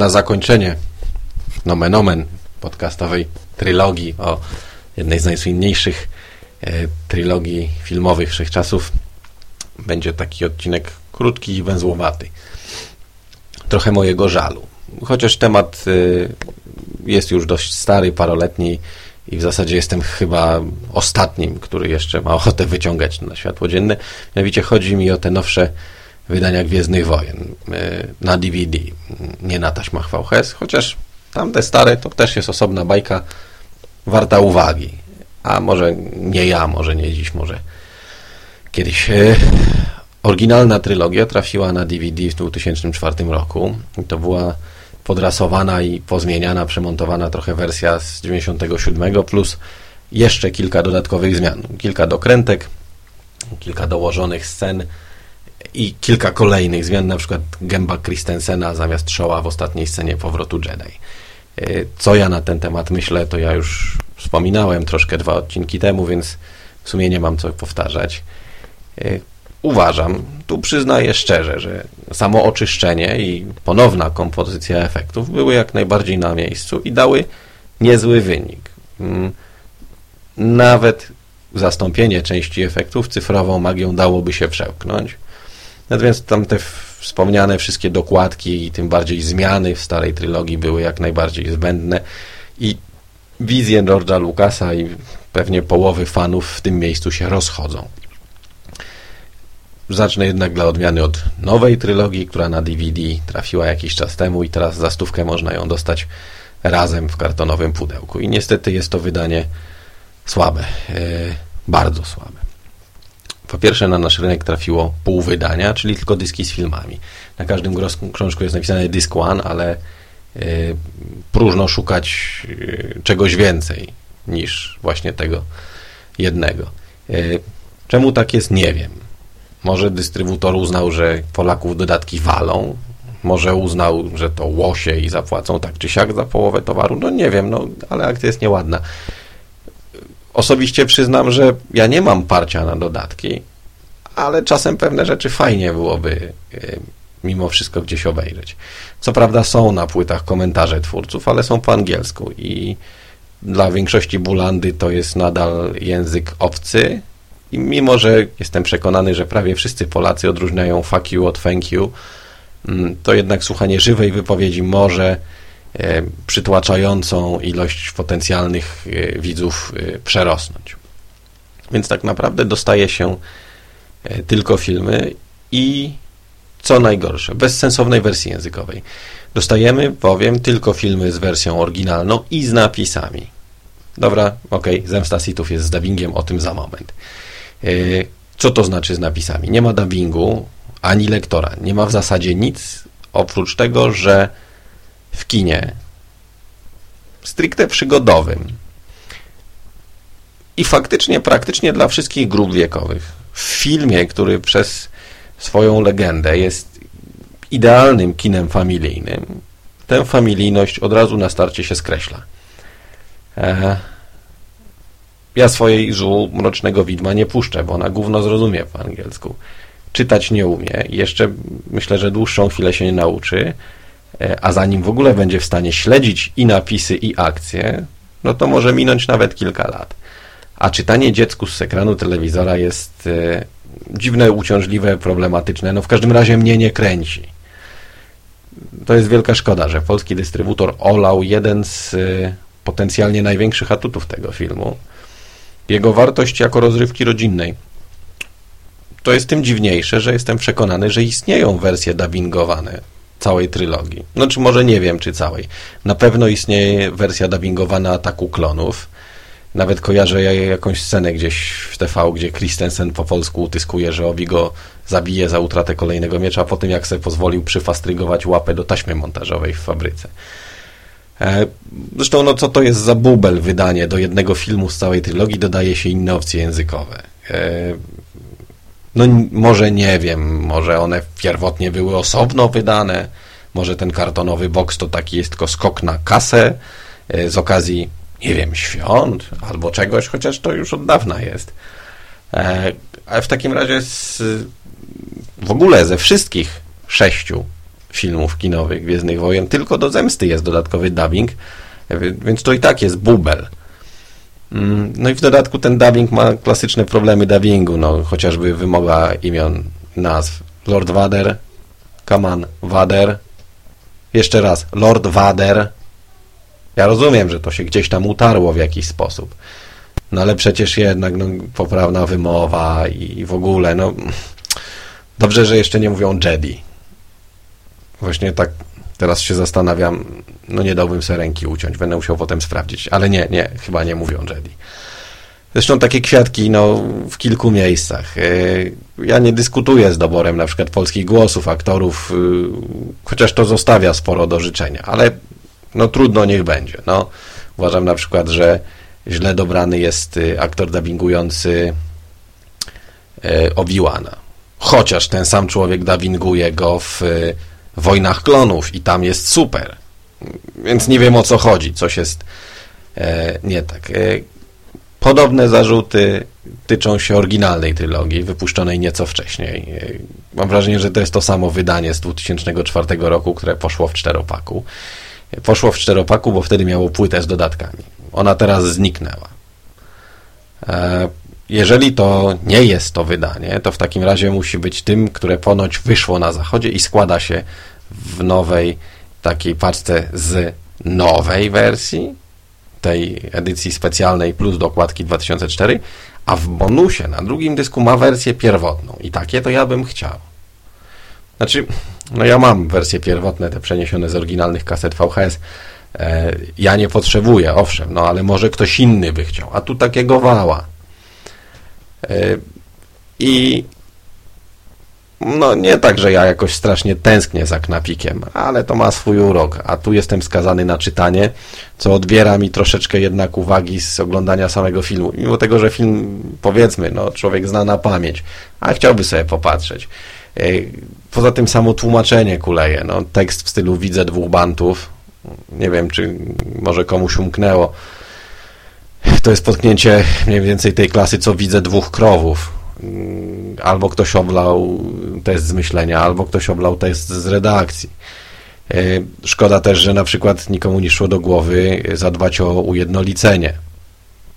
na zakończenie nomen omen podcastowej trylogii o jednej z najsłynniejszych e, trylogii filmowych wszechczasów będzie taki odcinek krótki i węzłowaty. Trochę mojego żalu. Chociaż temat y, jest już dość stary, paroletni i w zasadzie jestem chyba ostatnim, który jeszcze ma ochotę wyciągać na światło dzienne. Mianowicie chodzi mi o te nowsze wydania Gwiezdnych Wojen y, na DVD, nie na taśmach VHS, chociaż tamte stare to też jest osobna bajka warta uwagi. A może nie ja, może nie dziś, może kiedyś. Y, oryginalna trylogia trafiła na DVD w 2004 roku. To była podrasowana i pozmieniana, przemontowana trochę wersja z 97 plus jeszcze kilka dodatkowych zmian. Kilka dokrętek, kilka dołożonych scen i kilka kolejnych zmian, na przykład gęba Christensena zamiast szoła w ostatniej scenie powrotu Jedi. E, co ja na ten temat myślę, to ja już wspominałem troszkę dwa odcinki temu, więc w sumie nie mam co powtarzać. E, uważam, tu przyznaję szczerze, że samo oczyszczenie i ponowna kompozycja efektów były jak najbardziej na miejscu i dały niezły wynik. Mm, nawet zastąpienie części efektów cyfrową magią dałoby się przełknąć. Natomiast tam te wspomniane wszystkie dokładki i tym bardziej zmiany w starej trylogii były jak najbardziej zbędne i wizje George'a Lucasa i pewnie połowy fanów w tym miejscu się rozchodzą. Zacznę jednak dla odmiany od nowej trylogii, która na DVD trafiła jakiś czas temu i teraz za stówkę można ją dostać razem w kartonowym pudełku. I niestety jest to wydanie słabe, yy, bardzo słabe. Po pierwsze na nasz rynek trafiło pół wydania, czyli tylko dyski z filmami. Na każdym krążku jest napisane Disk One, ale yy, próżno szukać yy, czegoś więcej niż właśnie tego jednego. Czemu tak jest, nie wiem. Może dystrybutor uznał, że Polaków dodatki walą, może uznał, że to łosie i zapłacą tak czy siak za połowę towaru. No nie wiem, no, ale akcja jest nieładna. Osobiście przyznam, że ja nie mam parcia na dodatki, ale czasem pewne rzeczy fajnie byłoby e, mimo wszystko gdzieś obejrzeć. Co prawda są na płytach komentarze twórców, ale są po angielsku i dla większości bulandy to jest nadal język obcy, i mimo, że jestem przekonany, że prawie wszyscy Polacy odróżniają fuck you od thank you, mm, to jednak słuchanie żywej wypowiedzi może przytłaczającą ilość potencjalnych e, widzów e, przerosnąć. Więc tak naprawdę dostaje się tylko filmy i co najgorsze, bezsensownej wersji językowej. Dostajemy bowiem tylko filmy z wersją oryginalną i z napisami. Dobra, ok, Zemsta Sithów jest z dubbingiem, o tym za moment. E, co to znaczy z napisami? Nie ma dubbingu ani lektora. Nie ma w zasadzie nic oprócz tego, że w kinie stricte przygodowym i faktycznie, praktycznie dla wszystkich grup wiekowych. W filmie, który przez swoją legendę jest idealnym kinem familijnym, tę familijność od razu na starcie się skreśla. E, ja swojej żu Mrocznego Widma nie puszczę, bo ona gówno zrozumie po angielsku. Czytać nie umie jeszcze myślę, że dłuższą chwilę się nie nauczy, a zanim w ogóle będzie w stanie śledzić i napisy, i akcje, no to może minąć nawet kilka lat. A czytanie dziecku z ekranu telewizora jest e, dziwne, uciążliwe, problematyczne. No w każdym razie mnie nie kręci. To jest wielka szkoda, że polski dystrybutor olał jeden z e, potencjalnie największych atutów tego filmu, jego wartość jako rozrywki rodzinnej. To jest tym dziwniejsze, że jestem przekonany, że istnieją wersje dubbingowane całej trylogii. No czy może nie wiem, czy całej. Na pewno istnieje wersja dubbingowana Ataku Klonów. Nawet kojarzę jakąś scenę gdzieś w TV, gdzie Christensen po polsku utyskuje, że Obi go zabije za utratę kolejnego miecza po tym, jak sobie pozwolił przyfastrygować łapę do taśmy montażowej w fabryce. E, zresztą, no co to jest za bubel wydanie do jednego filmu z całej trylogii, dodaje się inne opcje językowe. E, no może nie wiem, może one pierwotnie były osobno wydane, może ten kartonowy boks to taki jest tylko skok na kasę e, z okazji, nie wiem, świąt albo czegoś, chociaż to już od dawna jest. Ale w takim razie z, w ogóle ze wszystkich sześciu filmów kinowych Gwiezdnych Wojen, tylko do Zemsty jest dodatkowy dubbing, więc to i tak jest bubel. Mm, no i w dodatku ten dubbing ma klasyczne problemy dubbingu, no chociażby wymoga imion, nazw. Lord Vader, Kaman Vader, jeszcze raz, Lord Vader. Ja rozumiem, że to się gdzieś tam utarło w jakiś sposób. No ale przecież jednak no, poprawna wymowa i w ogóle, no dobrze, że jeszcze nie mówią Jedi. Właśnie tak teraz się zastanawiam, no nie dałbym sobie ręki uciąć, będę musiał potem sprawdzić, ale nie, nie, chyba nie mówią Jedi. Zresztą takie kwiatki no, w kilku miejscach. E, ja nie dyskutuję z doborem na przykład polskich głosów, aktorów, y, chociaż to zostawia sporo do życzenia, ale no trudno niech będzie. No, uważam na przykład, że źle dobrany jest y, aktor dubbingujący y, Obi-Wana. Chociaż ten sam człowiek dubbinguje go w Wojnach Klonów i tam jest super. Więc nie wiem o co chodzi, coś jest e, nie tak. Podobne zarzuty tyczą się oryginalnej trylogii, wypuszczonej nieco wcześniej. Mam wrażenie, że to jest to samo wydanie z 2004 roku, które poszło w czteropaku. Poszło w czteropaku, bo wtedy miało płytę z dodatkami. Ona teraz zniknęła. Jeżeli to nie jest to wydanie, to w takim razie musi być tym, które ponoć wyszło na zachodzie i składa się w nowej takiej paczce z nowej wersji, tej edycji specjalnej plus dokładki 2004, a w bonusie na drugim dysku ma wersję pierwotną. I takie to ja bym chciał. Znaczy, no ja mam wersje pierwotne, te przeniesione z oryginalnych kaset VHS. E, ja nie potrzebuję, owszem, no ale może ktoś inny by chciał. A tu takiego wała. E, I no nie tak, że ja jakoś strasznie tęsknię za knapikiem, ale to ma swój urok, a tu jestem skazany na czytanie, co odbiera mi troszeczkę jednak uwagi z oglądania samego filmu, mimo tego, że film, powiedzmy, no człowiek zna na pamięć, a chciałby sobie popatrzeć. E, poza tym samo tłumaczenie kuleje, no tekst w stylu widzę dwóch bantów, nie wiem, czy może komuś umknęło, to jest potknięcie mniej więcej tej klasy, co widzę dwóch krowów, Mm, albo ktoś oblał test z myślenia, albo ktoś oblał test z redakcji. E, szkoda też, że na przykład nikomu nie szło do głowy zadbać o ujednolicenie.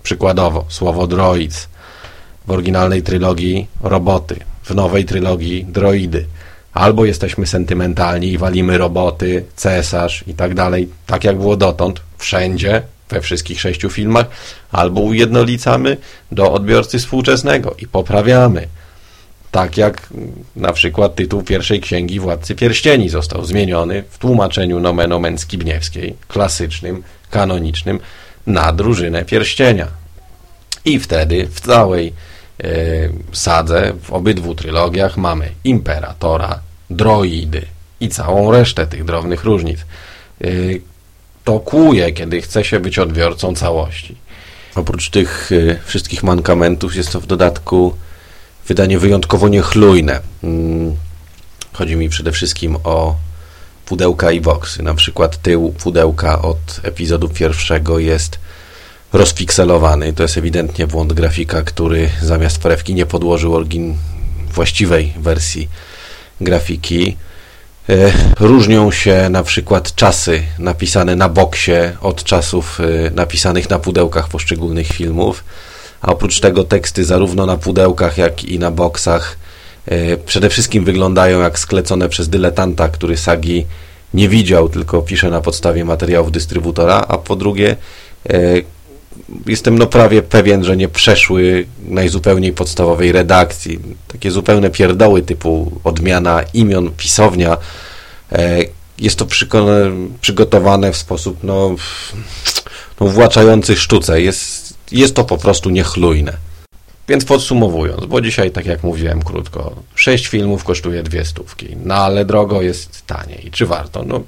Przykładowo, słowo droids. W oryginalnej trylogii roboty, w nowej trylogii droidy. Albo jesteśmy sentymentalni i walimy roboty, cesarz i tak dalej, tak jak było dotąd, wszędzie, we wszystkich sześciu filmach, albo ujednolicamy do odbiorcy współczesnego i poprawiamy. Tak jak na przykład tytuł pierwszej księgi Władcy Pierścieni został zmieniony w tłumaczeniu nomen omen Skibniewskiej, klasycznym, kanonicznym, na drużynę pierścienia. I wtedy w całej e, sadze, w obydwu trylogiach mamy imperatora, droidy i całą resztę tych drobnych różnic. E, to kłuje, kiedy chce się być odbiorcą całości. Oprócz tych y, wszystkich mankamentów jest to w dodatku wydanie wyjątkowo niechlujne. Mm, chodzi mi przede wszystkim o pudełka i boksy. Na przykład tył pudełka od epizodu pierwszego jest rozpikselowany. To jest ewidentnie błąd grafika, który zamiast prewki nie podłożył orgin właściwej wersji grafiki. E, różnią się na przykład czasy napisane na boksie od czasów e, napisanych na pudełkach poszczególnych filmów, a oprócz tego teksty zarówno na pudełkach, jak i na boksach e, przede wszystkim wyglądają jak sklecone przez dyletanta, który sagi nie widział, tylko pisze na podstawie materiałów dystrybutora, a po drugie jestem no prawie pewien, że nie przeszły najzupełniej podstawowej redakcji. Takie zupełne pierdoły typu odmiana imion, pisownia. E, jest to przygotowane w sposób no, no właczający sztuce. Jest, jest to po prostu niechlujne. Więc podsumowując, bo dzisiaj, tak jak mówiłem krótko, sześć filmów kosztuje dwie stówki, no ale drogo jest taniej. Czy warto? No,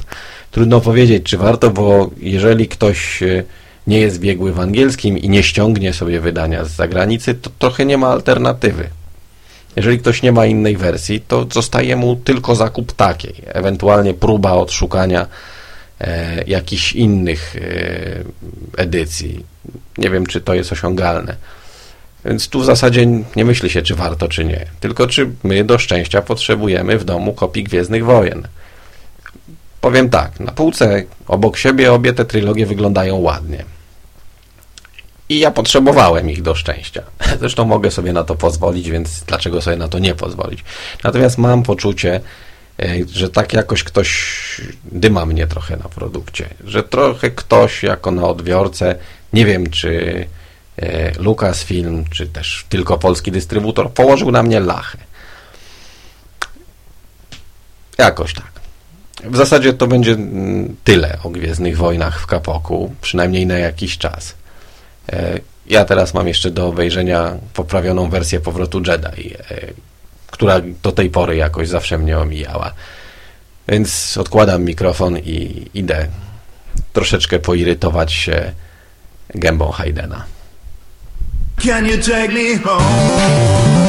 trudno powiedzieć, czy warto, bo jeżeli ktoś e, nie jest biegły w angielskim i nie ściągnie sobie wydania z zagranicy, to trochę nie ma alternatywy. Jeżeli ktoś nie ma innej wersji, to zostaje mu tylko zakup takiej, ewentualnie próba odszukania e, jakichś innych e, edycji. Nie wiem, czy to jest osiągalne. Więc tu w zasadzie nie myśli się, czy warto, czy nie. Tylko czy my do szczęścia potrzebujemy w domu kopii Gwiezdnych Wojen. Powiem tak, na półce obok siebie obie te trylogie wyglądają ładnie. I ja potrzebowałem ich do szczęścia. Zresztą mogę sobie na to pozwolić, więc dlaczego sobie na to nie pozwolić? Natomiast mam poczucie, e, że tak jakoś ktoś dyma mnie trochę na produkcie, że trochę ktoś jako na odbiorcę, nie wiem czy e, Lucasfilm, czy też tylko polski dystrybutor, położył na mnie lachę. Jakoś tak. W zasadzie to będzie mm, tyle o Gwiezdnych Wojnach w Kapoku, przynajmniej na jakiś czas. E, ja teraz mam jeszcze do obejrzenia poprawioną wersję Powrotu Jedi, e, która do tej pory jakoś zawsze mnie omijała. Więc odkładam mikrofon i idę troszeczkę poirytować się gębą Haydena. Can you take me home?